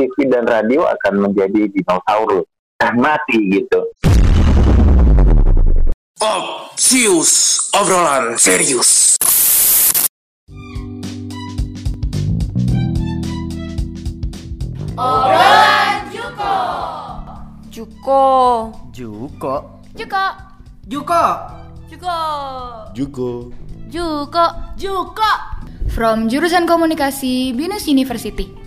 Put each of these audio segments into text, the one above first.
TV dan radio akan menjadi dinosaurus, nah, mati gitu. Opsius, obrolan serius. Obrolan Juko. Juko. Juko. Juko. Juko. Juko. Juko. Juko. Juko. From jurusan komunikasi Binus University.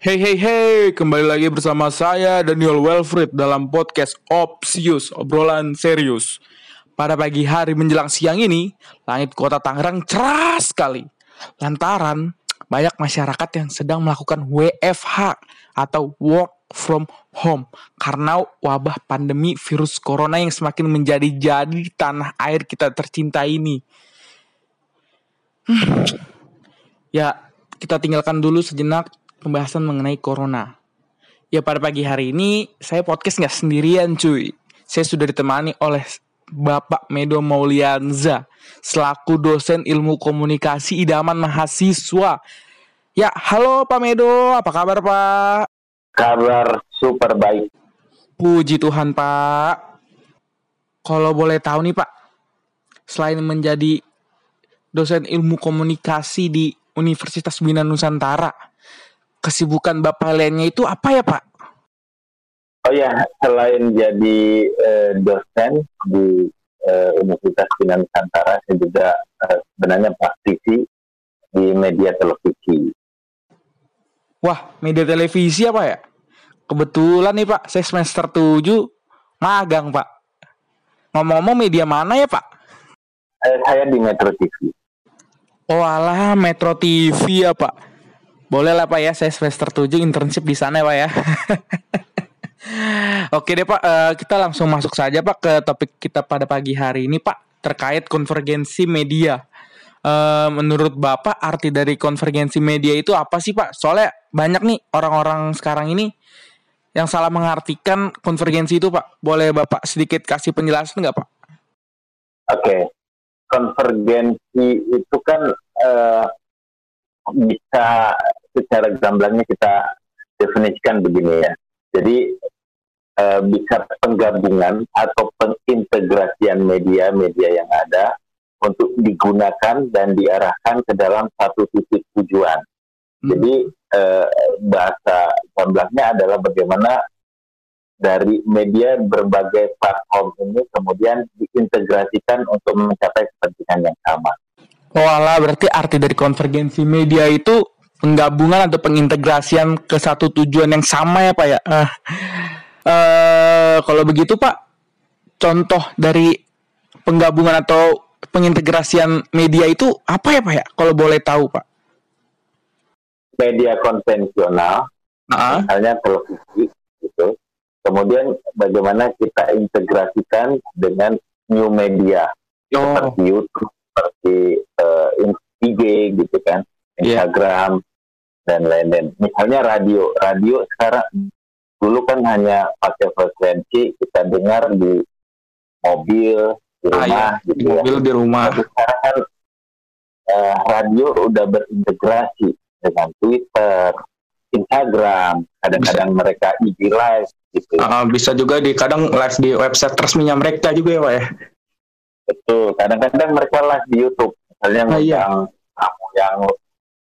Hey hey hey, kembali lagi bersama saya Daniel Welfred dalam podcast Opsius, obrolan serius. Pada pagi hari menjelang siang ini, langit kota Tangerang cerah sekali. Lantaran banyak masyarakat yang sedang melakukan WFH atau work from home karena wabah pandemi virus corona yang semakin menjadi-jadi di tanah air kita tercinta ini. Hmm. Ya, kita tinggalkan dulu sejenak pembahasan mengenai corona. Ya pada pagi hari ini saya podcast nggak sendirian cuy. Saya sudah ditemani oleh Bapak Medo Maulianza selaku dosen ilmu komunikasi idaman mahasiswa. Ya, halo Pak Medo, apa kabar Pak? Kabar super baik. Puji Tuhan Pak. Kalau boleh tahu nih Pak, selain menjadi dosen ilmu komunikasi di Universitas Bina Nusantara, kesibukan Bapak lainnya itu apa ya Pak? Oh ya, selain jadi eh, dosen di eh, Universitas Bina Nusantara, saya juga eh, sebenarnya praktisi di media televisi. Wah, media televisi apa ya? Kebetulan nih Pak, saya semester 7 magang Pak. Ngomong-ngomong media mana ya Pak? Eh, saya di Metro TV. Oh alah, Metro TV ya Pak. Boleh lah Pak ya, saya semester 7 internship di sana Pak ya. Oke deh Pak, eh, kita langsung masuk saja Pak ke topik kita pada pagi hari ini Pak terkait konvergensi media. Eh, menurut Bapak arti dari konvergensi media itu apa sih Pak? Soalnya banyak nih orang-orang sekarang ini yang salah mengartikan konvergensi itu Pak. Boleh Bapak sedikit kasih penjelasan nggak Pak? Oke, konvergensi itu kan eh, bisa secara gamblangnya kita definisikan begini ya. Jadi eh, bisa penggabungan atau pengintegrasian media-media yang ada untuk digunakan dan diarahkan ke dalam satu titik tujuan. Jadi eh, bahasa gamblangnya adalah bagaimana dari media berbagai platform ini kemudian diintegrasikan untuk mencapai kepentingan yang sama. Oh alah, berarti arti dari konvergensi media itu penggabungan atau pengintegrasian ke satu tujuan yang sama ya Pak ya. Eh, eh, kalau begitu Pak, contoh dari penggabungan atau pengintegrasian media itu apa ya Pak ya? Kalau boleh tahu Pak. Media konvensional, Nah, misalnya televisi, gitu. Kemudian bagaimana kita integrasikan dengan new media oh, seperti YouTube, seperti eh, IG gitu kan, Iya. Instagram dan lain-lain. Misalnya radio, radio sekarang dulu kan hanya pakai frekuensi kita dengar di mobil, di Ah, rumah iya. gitu ya. mobil di rumah. Tapi sekarang kan eh, radio udah berintegrasi dengan Twitter, Instagram, kadang-kadang mereka IG live gitu. Ah, bisa juga di kadang live di website resminya mereka juga ya Pak ya. Betul. Kadang-kadang mereka live di YouTube, misalnya Ah, iya. yang tamu yang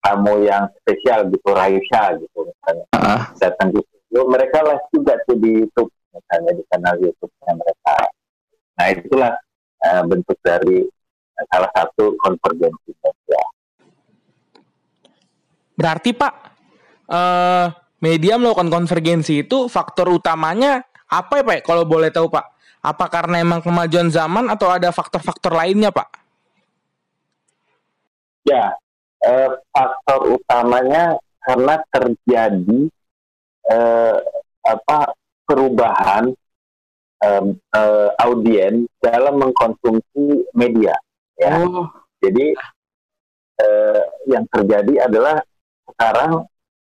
tamu yang spesial gitu, Raisa gitu misalnya Ah, datang di studio, mereka live juga tuh di YouTube, misalnya di kanal YouTube-nya mereka. Nah itulah eh, bentuk dari eh, salah satu konvergensi media. Berarti Pak, eh media melakukan konvergensi itu faktor utamanya apa ya Pak? Kalau boleh tahu Pak, apa karena emang kemajuan zaman atau ada faktor-faktor lainnya Pak? Ya, eh, faktor utamanya karena terjadi eh, apa perubahan em, eh, audiens dalam mengkonsumsi media. Ya, Oh, jadi eh, yang terjadi adalah sekarang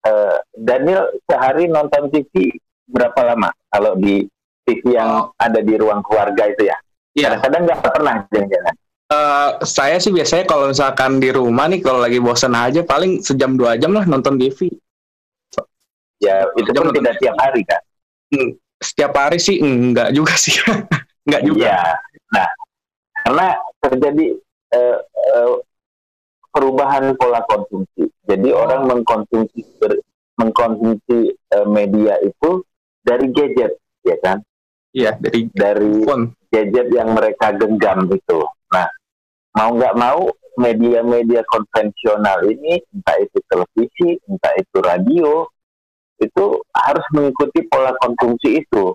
eh, Daniel sehari nonton TV berapa lama? Kalau di TV yang ada di ruang keluarga itu ya? iya. Kadang-kadang nggak pernah jangan-jangan. Eh, saya sih biasanya kalau misalkan di rumah nih kalau lagi bosan aja paling sejam dua jam lah nonton TV. Ya itu nonton tidak tiap hari kan. Hmm, Setiap hari sih enggak juga sih. enggak juga. Iya. Nah, karena terjadi eh, eh, perubahan pola konsumsi. Jadi Oh. orang mengkonsumsi ber- mengkonsumsi eh, media itu dari gadget, ya kan? Iya, dari Dari phone. gadget yang mereka genggam itu. Nah, mau nggak mau media-media konvensional ini, entah itu televisi, entah itu radio, itu harus mengikuti pola konsumsi itu.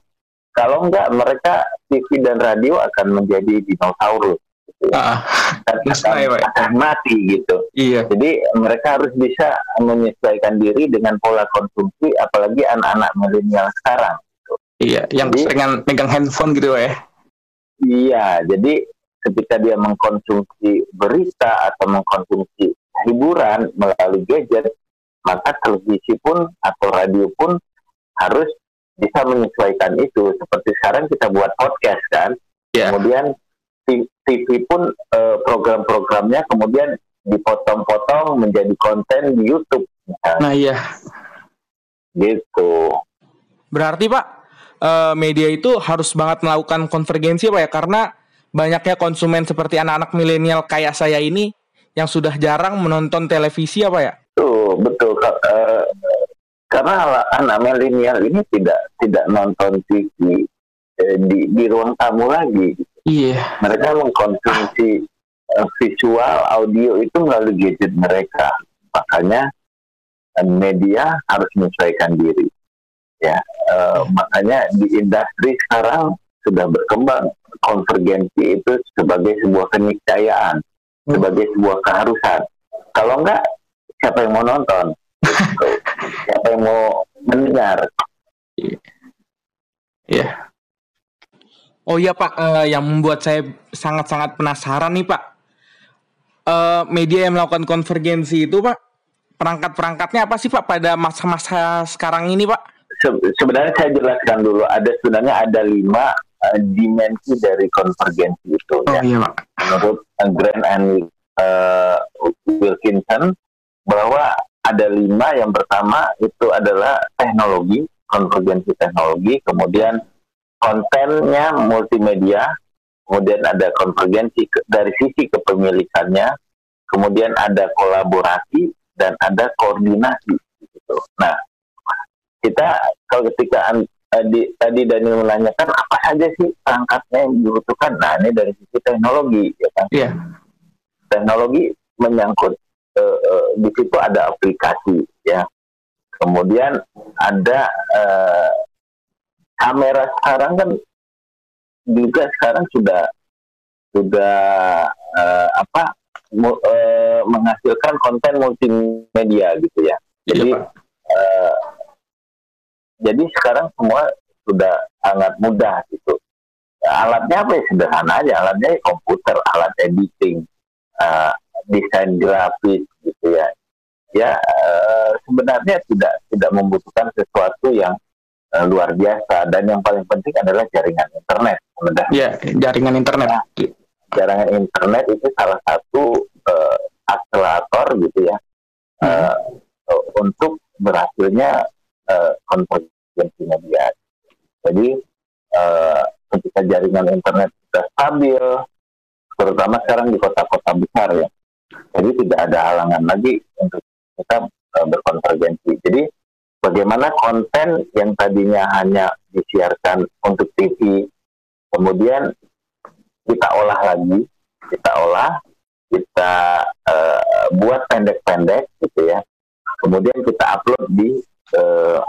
Kalau nggak, mereka TV dan radio akan menjadi dinosaurus, Musnah ya, akan, akan mati gitu. iya. Jadi mereka harus bisa menyesuaikan diri dengan pola konsumsi, apalagi anak-anak milenial sekarang. Iya, yang Jadi- seringan megang handphone gitu ya. Iya, jadi ketika dia mengkonsumsi berita atau mengkonsumsi hiburan melalui gadget, maka televisi pun atau radio pun harus bisa menyesuaikan itu. Seperti sekarang kita buat podcast kan, Iya. kemudian TV pun eh, program-programnya kemudian dipotong-potong menjadi konten di YouTube, misalnya, Nah, iya. gitu. Berarti Pak, eh, media itu harus banget melakukan konvergensi Pak ya karena banyaknya konsumen seperti anak-anak milenial kayak saya ini yang sudah jarang menonton televisi apa ya? Betul, betul. Eh, karena ala- anak milenial ini tidak tidak nonton TV eh, di di ruang tamu lagi. Iya. Mereka mengkonsumsi eh, visual, audio itu melalui gadget mereka. Makanya media harus menyesuaikan diri. Ya, eh, makanya di industri sekarang sudah berkembang konvergensi itu sebagai sebuah keniscayaan, sebagai sebuah keharusan. Kalau enggak, siapa yang mau nonton? Gitu. siapa yang mau mendengar? Iya. Oh iya Pak, eh, yang membuat saya sangat-sangat penasaran nih Pak. Eh, media yang melakukan konvergensi itu Pak, perangkat-perangkatnya apa sih Pak pada masa-masa sekarang ini Pak? Se- sebenarnya saya jelaskan dulu. Ada sebenarnya ada lima eh, dimensi dari konvergensi itu. Oh ya. iya, Pak. menurut uh, Grant and uh, Wilkinson bahwa ada lima yang pertama itu adalah teknologi konvergensi teknologi kemudian kontennya multimedia kemudian ada konvergensi ke- dari sisi kepemilikannya kemudian ada kolaborasi dan ada koordinasi gitu. nah kita kalau ketika an- eh, di, tadi Daniel menanyakan apa saja sih perangkatnya yang dibutuhkan nah ini dari sisi teknologi ya kan Iya. teknologi menyangkut eh, di situ ada aplikasi ya kemudian ada eh, kamera sekarang kan juga sekarang sudah sudah apa mu- menghasilkan konten multimedia gitu ya Iya, jadi Pak. Jadi sekarang semua sudah sangat mudah gitu. Alatnya apa ya? Sederhana aja. Alatnya ya komputer alat editing eh, desain grafis gitu ya. Ya eh, sebenarnya tidak tidak membutuhkan sesuatu yang eh, luar biasa. Dan yang paling penting adalah jaringan internet. Sebenarnya. Iya, jaringan internet. jaringan internet itu salah satu eh, akselerator gitu ya. Eh, untuk berhasilnya eh, konvergensi media. Jadi eh, ketika jaringan internet sudah stabil, terutama sekarang di kota-kota besar ya, jadi tidak ada halangan lagi untuk kita eh, berkonvergensi. Jadi bagaimana konten yang tadinya hanya disiarkan untuk TV, kemudian kita olah lagi, kita olah, kita eh, buat pendek-pendek gitu ya, kemudian kita upload di eh,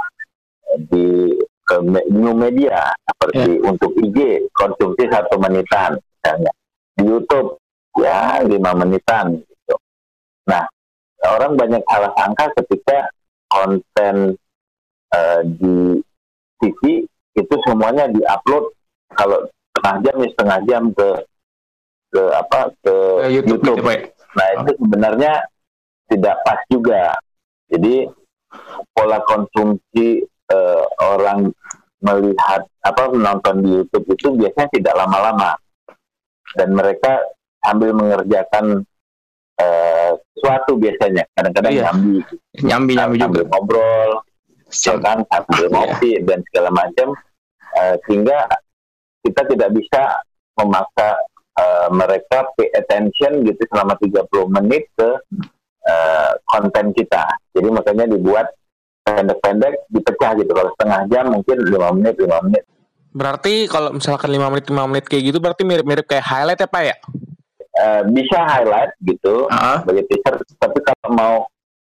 di ke new media seperti untuk IG konsumsi satu menitan misalnya di YouTube ya lima menitan gitu. Nah orang banyak salah sangka ketika konten eh, di TV itu semuanya diupload kalau setengah jam ya setengah jam ke ke apa ke Ke YouTube, YouTube. gitu, Pak. Nah itu sebenarnya tidak pas juga. Jadi pola konsumsi eh, orang melihat apa menonton di YouTube itu biasanya tidak lama-lama dan mereka sambil mengerjakan eh, sesuatu biasanya kadang-kadang Iya. nyambi Nyambi nyambi juga. sambil ngobrol ya kan sambil Iya. ngopi dan segala macam Eh, sehingga kita tidak bisa memaksa eh, mereka pay attention gitu selama 30 menit ke eh, konten kita jadi makanya dibuat pendek-pendek dipecah gitu kalau setengah jam mungkin 5 menit 5 menit Berarti kalau misalkan 5 menit 5 menit kayak gitu berarti mirip-mirip kayak highlight ya Pak ya? Eh, bisa highlight gitu Ah. sebagai teaser tapi kalau mau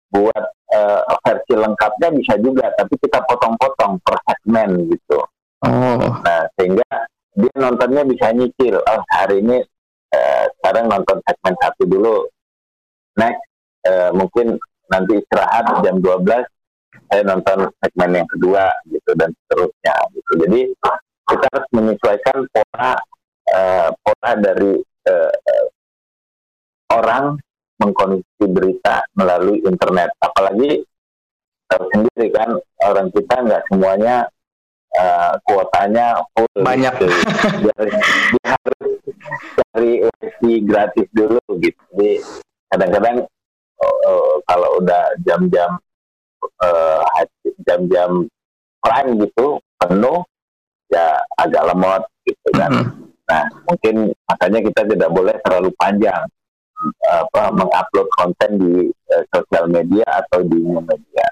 buat eh, versi lengkapnya bisa juga tapi kita potong-potong per segmen gitu Oh. nah sehingga dia nontonnya bisa nyicil oh hari ini eh, sekarang nonton segmen satu dulu next eh, mungkin nanti istirahat jam 12 saya nonton segmen yang kedua gitu dan seterusnya gitu jadi kita harus menyesuaikan pola eh, pola dari eh, orang mengkonsumsi berita melalui internet apalagi tahu sendiri kan orang kita nggak semuanya eh, kuotanya full Banyak. gitu. dia, dia harus cari wifi gratis dulu gitu jadi kadang-kadang oh, kalau udah jam-jam eh, jam-jam prime gitu penuh ya agak lemot gitu kan Mhm. Nah, mungkin makanya kita tidak boleh terlalu panjang apa mengupload konten di eh, sosial media atau di media.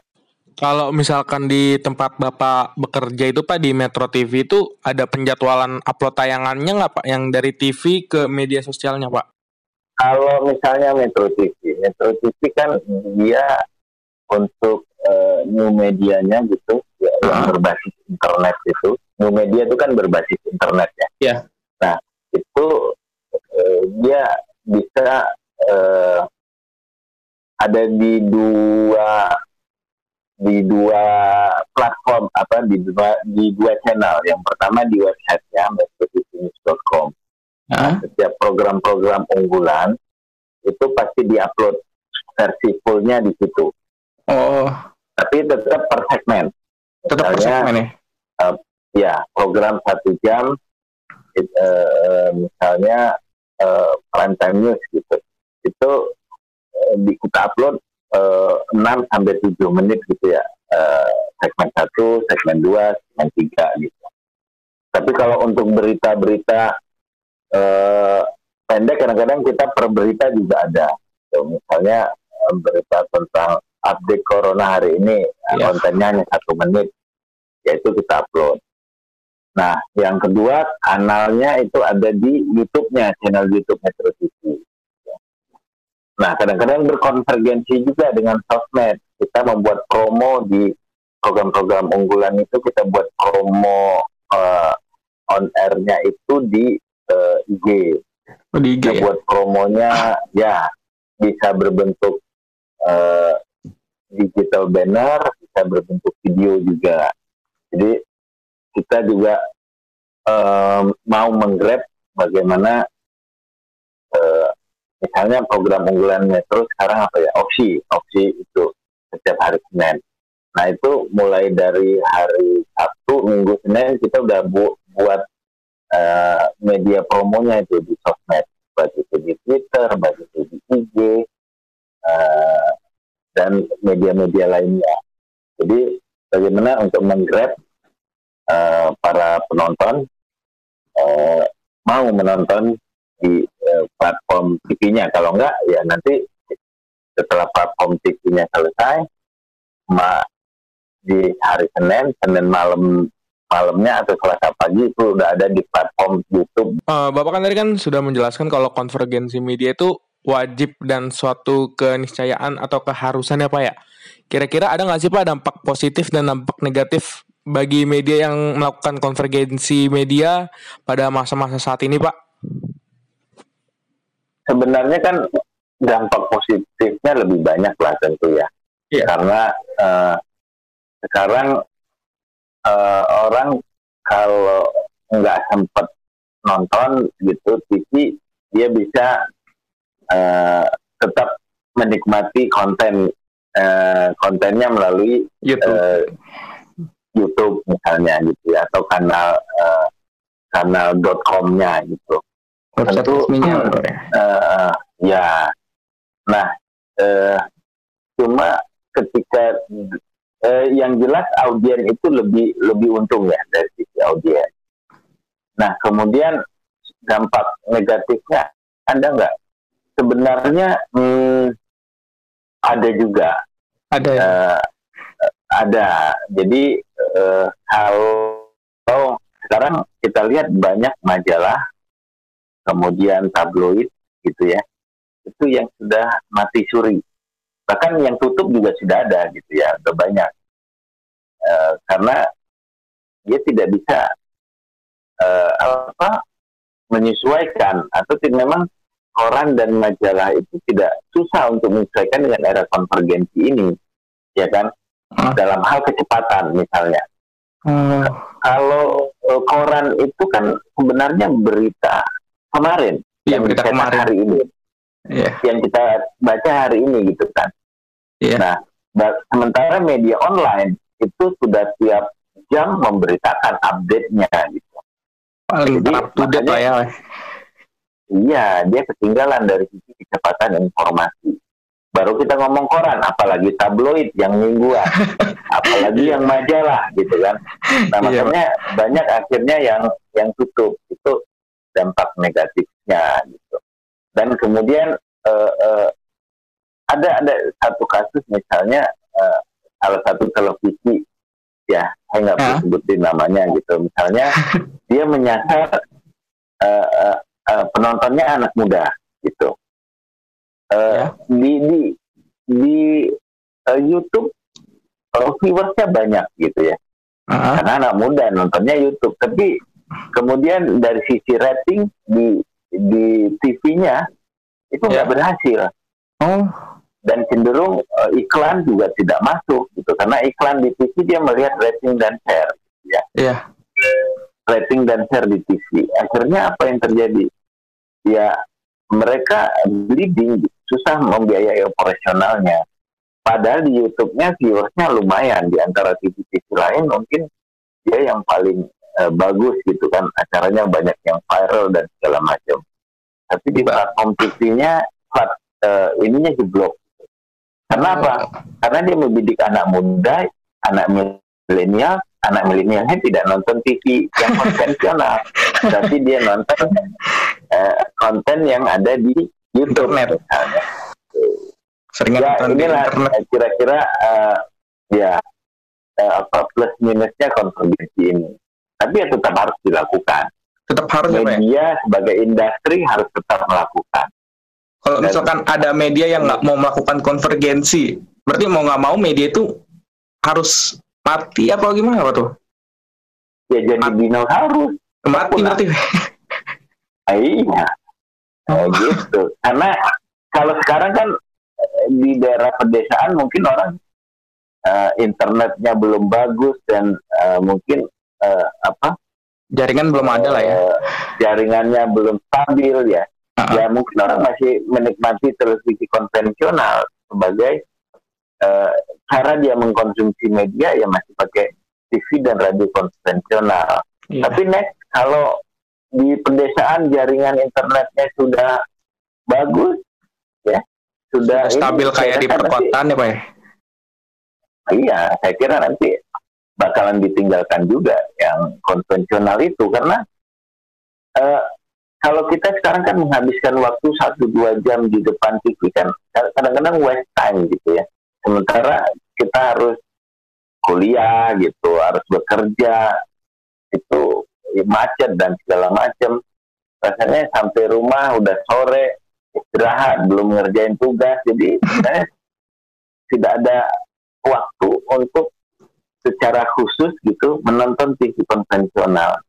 Kalau misalkan di tempat Bapak bekerja itu Pak di Metro TV itu ada penjadwalan upload tayangannya nggak Pak yang dari TV ke media sosialnya Pak? Kalau misalnya Metro TV, Metro TV kan dia untuk eh, new medianya gitu, ya, yang Ah. berbasis internet itu. New media itu kan berbasis internet ya. Iya. Nah, itu eh, dia bisa eh, ada di dua di dua platform apa di dua di dua channel. Yang pertama di websitenya metrotvnews.com. Ah. Setiap program-program unggulan itu pasti diupload versi fullnya di situ. Oh. Tapi tetap per segmen. Tetap per segmen ya. ya program satu jam it- eh, misalnya eh, prime time news gitu itu eh, di kita upload eh, 6 sampai 7 menit gitu ya Eh, segmen satu segmen dua segmen tiga gitu tapi kalau untuk berita-berita eh, pendek kadang-kadang kita per berita juga ada So, misalnya eh, berita tentang update corona hari ini Iya. kontennya hanya satu menit yaitu kita upload Nah, yang kedua kanalnya itu ada di YouTube-nya, channel YouTube Metro TV. Nah, kadang-kadang berkonvergensi juga dengan sosmed. Kita membuat promo di program-program unggulan itu kita buat promo eh, on air-nya itu di eh, IG. Oh, di IG Kita ya. buat promonya ya bisa berbentuk eh, digital banner, bisa berbentuk video juga. Jadi kita juga em, mau menggrab bagaimana eh, misalnya program unggulan Metro sekarang apa ya opsi opsi itu setiap hari Senin. Nah itu mulai dari hari Sabtu Minggu Senin kita udah bu- buat eh, media promonya itu di sosmed, baik itu di Twitter, baik itu di IG eh, dan media-media lainnya. Jadi bagaimana untuk menggrab eh, para penonton eh, mau menonton di eh, platform TV-nya. Kalau enggak, ya nanti setelah platform TV-nya selesai, ma di hari Senin, Senin malam malamnya atau Selasa pagi itu udah ada di platform YouTube. Eh, Bapak kan tadi kan sudah menjelaskan kalau konvergensi media itu wajib dan suatu keniscayaan atau keharusan ya Pak ya. Kira-kira ada nggak sih Pak dampak positif dan dampak negatif bagi media yang melakukan konvergensi media pada masa-masa saat ini Pak? Sebenarnya kan dampak positifnya lebih banyak lah tentu ya. Iya. Karena eh, sekarang eh, orang kalau nggak sempat nonton gitu TV dia bisa eh, tetap menikmati konten eh, kontennya melalui YouTube. eh, YouTube misalnya gitu ya atau kanal eh, kanal .com-nya gitu. Website Tentu, resminya. Bro, ya. Eh, ya, nah, eh, cuma ketika eh, yang jelas audien itu lebih lebih untung ya dari sisi audien. Nah, kemudian dampak negatifnya ada nggak? Sebenarnya hmm, ada juga, Ada ya. Eh, ada. Jadi eh, kalau sekarang kita lihat banyak majalah, kemudian tabloid gitu ya, itu yang sudah mati suri. Bahkan yang tutup juga sudah ada gitu ya, udah banyak. Eh, karena dia tidak bisa eh, apa menyesuaikan atau memang koran dan majalah itu tidak susah untuk menyesuaikan dengan era konvergensi ini, ya kan? Ah. Dalam hal kecepatan misalnya Oh, kalau eh, koran itu kan sebenarnya berita kemarin Iya, yang berita kemarin. hari ini Iya. yang kita baca hari ini gitu kan Iya. nah sementara media online itu sudah tiap jam memberitakan update-nya gitu Paling Jadi, up to date lah ya. Iya dia ketinggalan dari sisi kecepatan informasi. Baru kita ngomong koran apalagi tabloid yang mingguan apalagi yang majalah gitu kan. Nah Iya, makanya banyak akhirnya yang yang tutup. Itu dampak negatifnya gitu. Dan kemudian eh, eh, ada ada satu kasus misalnya eh, salah satu televisi ya saya nggak perlu sebutin namanya gitu. Misalnya dia menyasar eh, eh, eh, penontonnya anak muda gitu. Eh, Ya. di di di eh, YouTube eh, viewersnya banyak gitu ya. Ah, karena anak muda nontonnya YouTube. Tapi kemudian dari sisi rating di di TV-nya itu nggak Ya. berhasil. Oh, dan cenderung eh, iklan juga tidak masuk gitu. Karena iklan di TV dia melihat rating dan share iya. rating dan share di TV akhirnya apa yang terjadi ya mereka bleeding susah membiayai operasionalnya. Padahal di YouTube-nya viewersnya lumayan di antara TV-TV lain mungkin dia yang paling eh, bagus gitu kan acaranya banyak yang viral dan segala macam. Tapi di platform TV-nya plat, eh, ininya jeblok. Karena apa karena dia membidik anak muda anak milenial anak milenialnya tidak nonton TV yang konvensional. Tapi dia nonton eh, konten yang ada di YouTube Internet. misalnya Seringan ya nonton di inilah internet. kira-kira eh, ya apa plus minusnya konvergensi ini tapi ya tetap harus dilakukan Tetap harus ya, Pak, ya? media sebagai industri harus tetap melakukan Kalau Dan- misalkan ada media yang nggak mau melakukan konvergensi, berarti mau nggak mau media itu harus mati apa gimana Pak tuh? ya jadi dinosaurus Mati berarti. Iya. Nah, gitu. Karena kalau sekarang kan eh, di daerah pedesaan mungkin orang eh, internetnya belum bagus dan eh, mungkin eh, apa? Jaringan belum ada lah ya. jaringannya belum stabil ya. Ah, ya mungkin orang masih menikmati televisi konvensional sebagai eh, cara dia mengkonsumsi media ya masih pakai TV dan radio konvensional. Iya. tapi next kalau di pedesaan jaringan internetnya sudah bagus, ya sudah Sudah stabil ini, kayak di nanti- perkotaan ya Pak ya? Iya, saya kira nanti bakalan ditinggalkan juga yang konvensional itu karena eh, kalau kita sekarang kan menghabiskan waktu satu dua jam di depan TV kan kadang-kadang waste time gitu ya. Sementara kita harus kuliah gitu, harus bekerja itu macet dan segala macam. Rasanya sampai rumah udah sore istirahat belum ngerjain tugas jadi tidak ada waktu untuk secara khusus gitu menonton TV konvensional.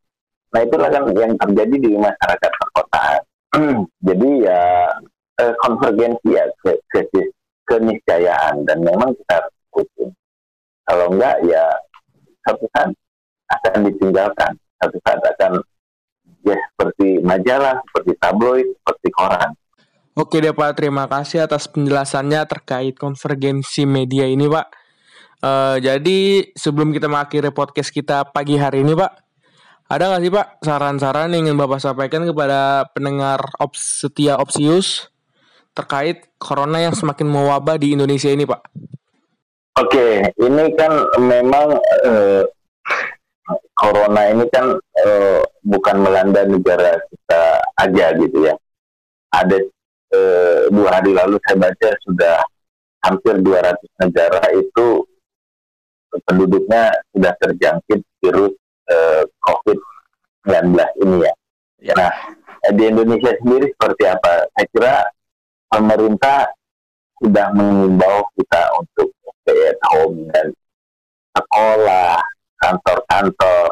Nah itulah kan yang terjadi di masyarakat perkotaan. Jadi ya eh, konvergensi ya ke, ke, keniscayaan dan memang kita harus. Kalau enggak ya satu akan ditinggalkan, satu saat akan ya seperti majalah, seperti tabloid, seperti koran. Oke deh Pak, terima kasih atas penjelasannya terkait konvergensi media ini Pak. Eh, jadi sebelum kita mengakhiri podcast kita pagi hari ini Pak, Ada nggak sih Pak saran-saran yang ingin Bapak sampaikan kepada pendengar ops, setia Opsius terkait corona yang semakin mewabah di Indonesia ini Pak? Oke, ini kan memang eh, corona ini kan eh, bukan melanda negara kita aja gitu ya. Ada eh, dua hari lalu saya baca sudah hampir 200 negara itu penduduknya sudah terjangkit virus eh, COVID-19 ini ya. Ya. Nah, eh, di Indonesia sendiri seperti apa? Saya kira pemerintah sudah mengimbau kita untuk stay at home dan sekolah, kantor-kantor,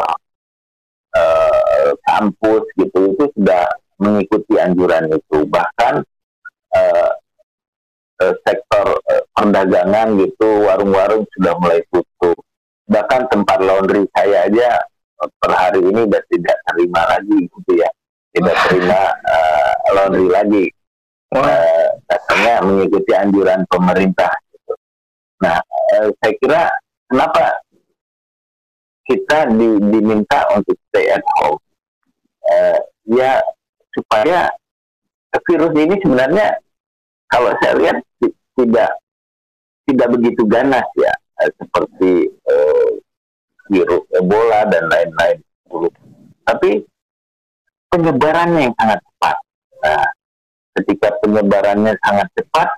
eh, kampus gitu itu sudah mengikuti anjuran itu. Bahkan eh, eh, sektor eh, perdagangan gitu, warung-warung sudah mulai tutup. Bahkan tempat laundry saya aja eh, per hari ini sudah tidak terima lagi gitu ya, tidak terima eh, laundry lagi. Eh, katanya mengikuti anjuran pemerintah. Gitu. Nah, eh, saya kira kenapa kita di- diminta untuk stay at home? Eh, ya supaya virus ini sebenarnya kalau saya lihat ti- tidak tidak begitu ganas ya eh, seperti eh, virus Ebola dan lain-lain. Tapi penyebarannya yang sangat cepat. Nah, ketika penyebarannya sangat cepat,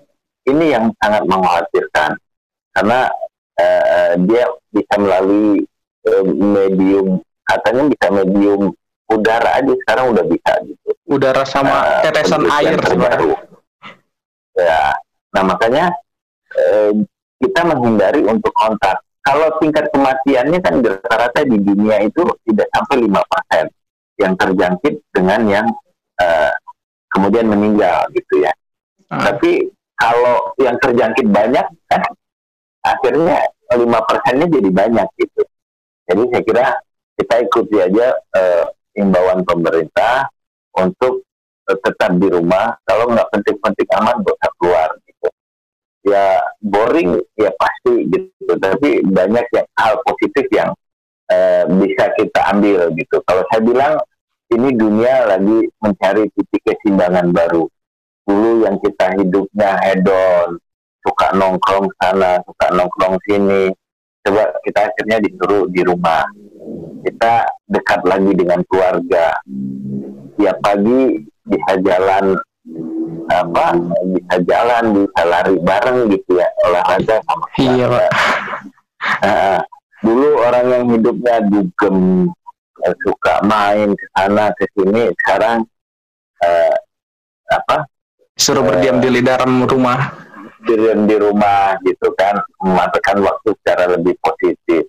ini yang sangat mengkhawatirkan karena eh, dia bisa melalui eh, medium katanya bisa medium udara aja sekarang udah bisa gitu Udara sama Nah, tetesan air terbaru. Ya, nah makanya eh, kita menghindari untuk kontak. Kalau tingkat kematiannya kan rata-rata di dunia itu tidak sampai lima persen yang terjangkit dengan yang eh, kemudian meninggal gitu ya. Ah. Tapi kalau yang terjangkit banyak kan akhirnya lima persennya jadi banyak gitu. Jadi saya kira kita ikuti aja eh, imbauan pemerintah untuk eh, tetap di rumah. Kalau nggak penting-penting aman, usah keluar gitu. Ya boring ya pasti gitu. Tapi banyak yang hal positif yang eh, bisa kita ambil gitu. Kalau saya bilang ini dunia lagi mencari titik keseimbangan baru. Dulu yang kita hidupnya hedon, suka nongkrong sana, suka nongkrong sini. Coba kita akhirnya disuruh di rumah. Kita dekat lagi dengan keluarga. Tiap pagi bisa jalan apa bisa jalan bisa lari bareng gitu ya olahraga sama Iya. Nah, dulu orang yang hidupnya dugem eh, suka main ke sana ke sini sekarang eh, apa Suruh berdiam di dalam rumah. Diam di rumah gitu kan memanfaatkan waktu secara lebih positif.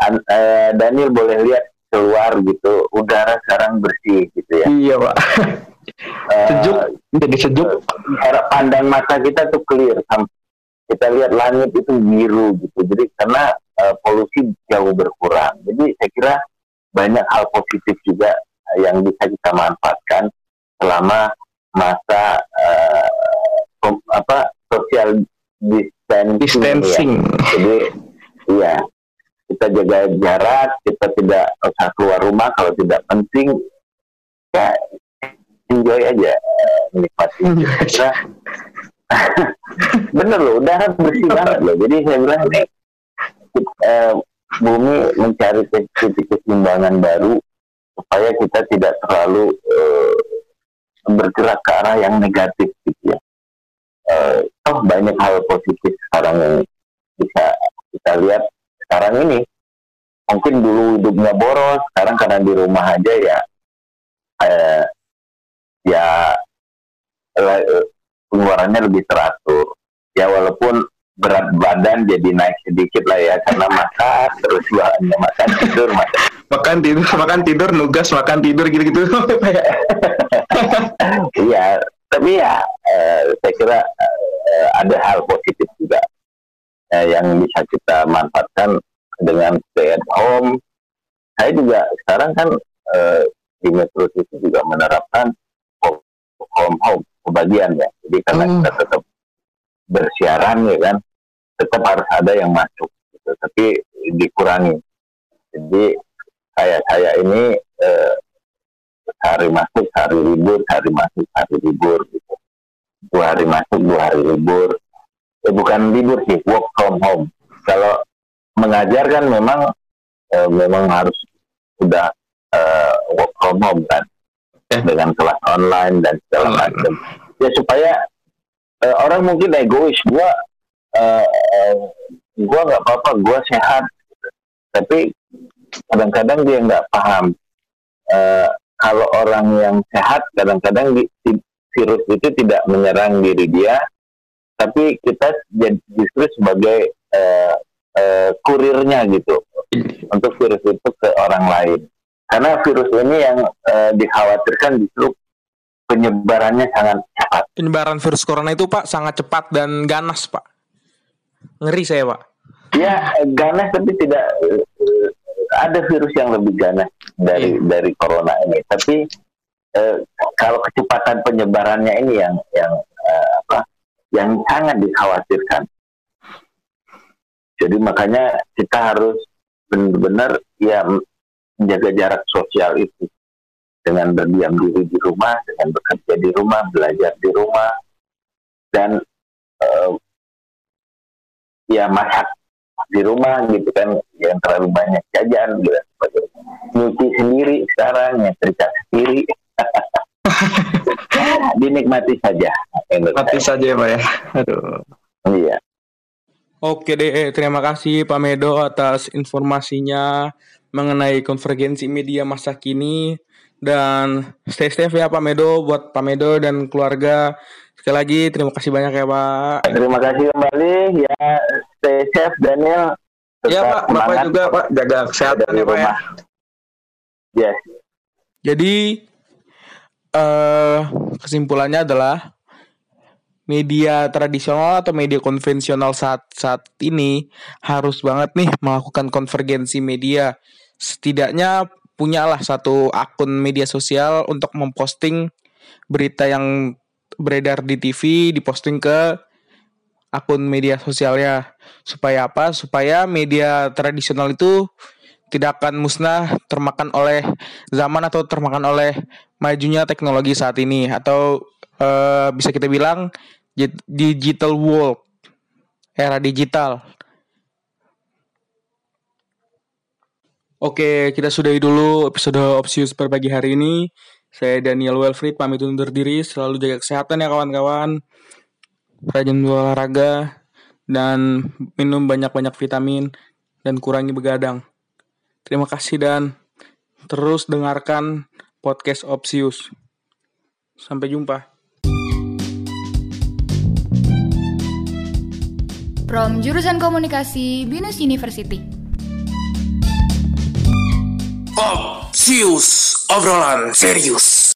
An- eh, Daniel boleh lihat keluar gitu udara sekarang bersih gitu ya. Iya, Pak. Eh, Sejuk, jadi sejuk. Jarak pandang mata kita tuh clear. Kita lihat langit itu biru gitu. Jadi karena eh, polusi jauh berkurang. Jadi saya kira banyak hal positif juga eh, yang bisa kita manfaatkan selama masa pem- apa social distancing. ya. Distancing. Jadi iya kita jaga jarak, kita tidak usah keluar rumah kalau tidak penting. Ya enjoy aja, menikmati. Karena bener loh, udara bersih banget loh. Jadi saya bilang nih, eh, bumi mencari titik keseimbangan baru supaya kita tidak terlalu eh, bergerak ke arah yang negatif gitu ya. Eh, toh banyak hal positif sekarang yang bisa kita lihat sekarang ini. Mungkin dulu hidupnya boros, sekarang karena di rumah aja ya, eh, ya pengeluarannya lebih teratur. Ya walaupun berat badan jadi naik sedikit lah ya karena makan terus bahannya makan tidur makan Makan tidur, makan tidur, nugas, makan tidur gitu-gitu. iya tapi ya eh, saya kira eh, ada hal positif juga eh, yang bisa kita manfaatkan dengan stay at home saya juga sekarang kan eh, di Metro City juga menerapkan home home, home kebagian ya jadi karena Hmm. kita tetap bersiaran ya kan tetap harus ada yang masuk gitu. tapi dikurangi jadi saya saya ini eh, hari masuk hari libur hari masuk hari libur gitu. Dua hari masuk dua hari libur. Eh, bukan libur sih work from home. Kalau mengajar kan memang eh, memang harus sudah eh, work from home kan. Ya. dengan kelas online dan segala macam. Ya supaya eh, orang mungkin egois. Gua eh, eh, gua nggak apa-apa gua sehat. Tapi kadang-kadang dia nggak paham Eh, kalau orang yang sehat kadang-kadang di- di- virus itu tidak menyerang diri dia tapi kita jadi justru sebagai eh, eh, kurirnya gitu untuk virus itu ke orang lain karena virus ini yang eh, dikhawatirkan justru penyebarannya sangat cepat Penyebaran virus corona itu Pak sangat cepat dan ganas Pak. Ngeri saya Pak. ya ganas tapi tidak ada virus yang lebih ganas dari dari corona ini. Tapi eh, kalau kecepatan penyebarannya ini yang yang eh, apa yang sangat dikhawatirkan. Jadi makanya kita harus benar-benar ya menjaga jarak sosial itu. Dengan berdiam diri di rumah dengan bekerja di rumah belajar di rumah dan eh, ya masak di rumah gitu kan yang terlalu banyak jajan gitu sebagainya. nyuci sendiri sekarang nyetrika sendiri dinikmati saja menurut Mati saya. saja ya Pak ya. Aduh. iya Oke deh, eh, terima kasih Pak Medo atas informasinya mengenai konvergensi media masa kini dan stay safe ya Pak Medo buat Pak Medo dan keluarga. Sekali lagi terima kasih banyak ya Pak. terima kasih kembali ya stay safe Daniel Iya Tetap Pak, Bapak semangat juga Pak jaga kesehatan ya Pak ya. yes Jadi eh kesimpulannya adalah media tradisional atau media konvensional saat saat ini harus banget nih melakukan konvergensi media. Setidaknya punyalah satu akun media sosial untuk memposting berita yang beredar di TV diposting ke akun media sosialnya. Supaya apa? Supaya media tradisional itu tidak akan musnah termakan oleh zaman atau termakan oleh majunya teknologi saat ini atau eh, bisa kita bilang di- digital world era digital. Oke, kita sudahi dulu episode Opsius per pagi hari ini. Saya Daniel Welfried pamit undur diri, selalu jaga kesehatan ya kawan-kawan. Rajin olahraga dan minum banyak-banyak vitamin dan kurangi begadang. Terima kasih dan terus dengarkan podcast Opsius. Sampai jumpa. From jurusan komunikasi Binus University. Opsius obrolan serius.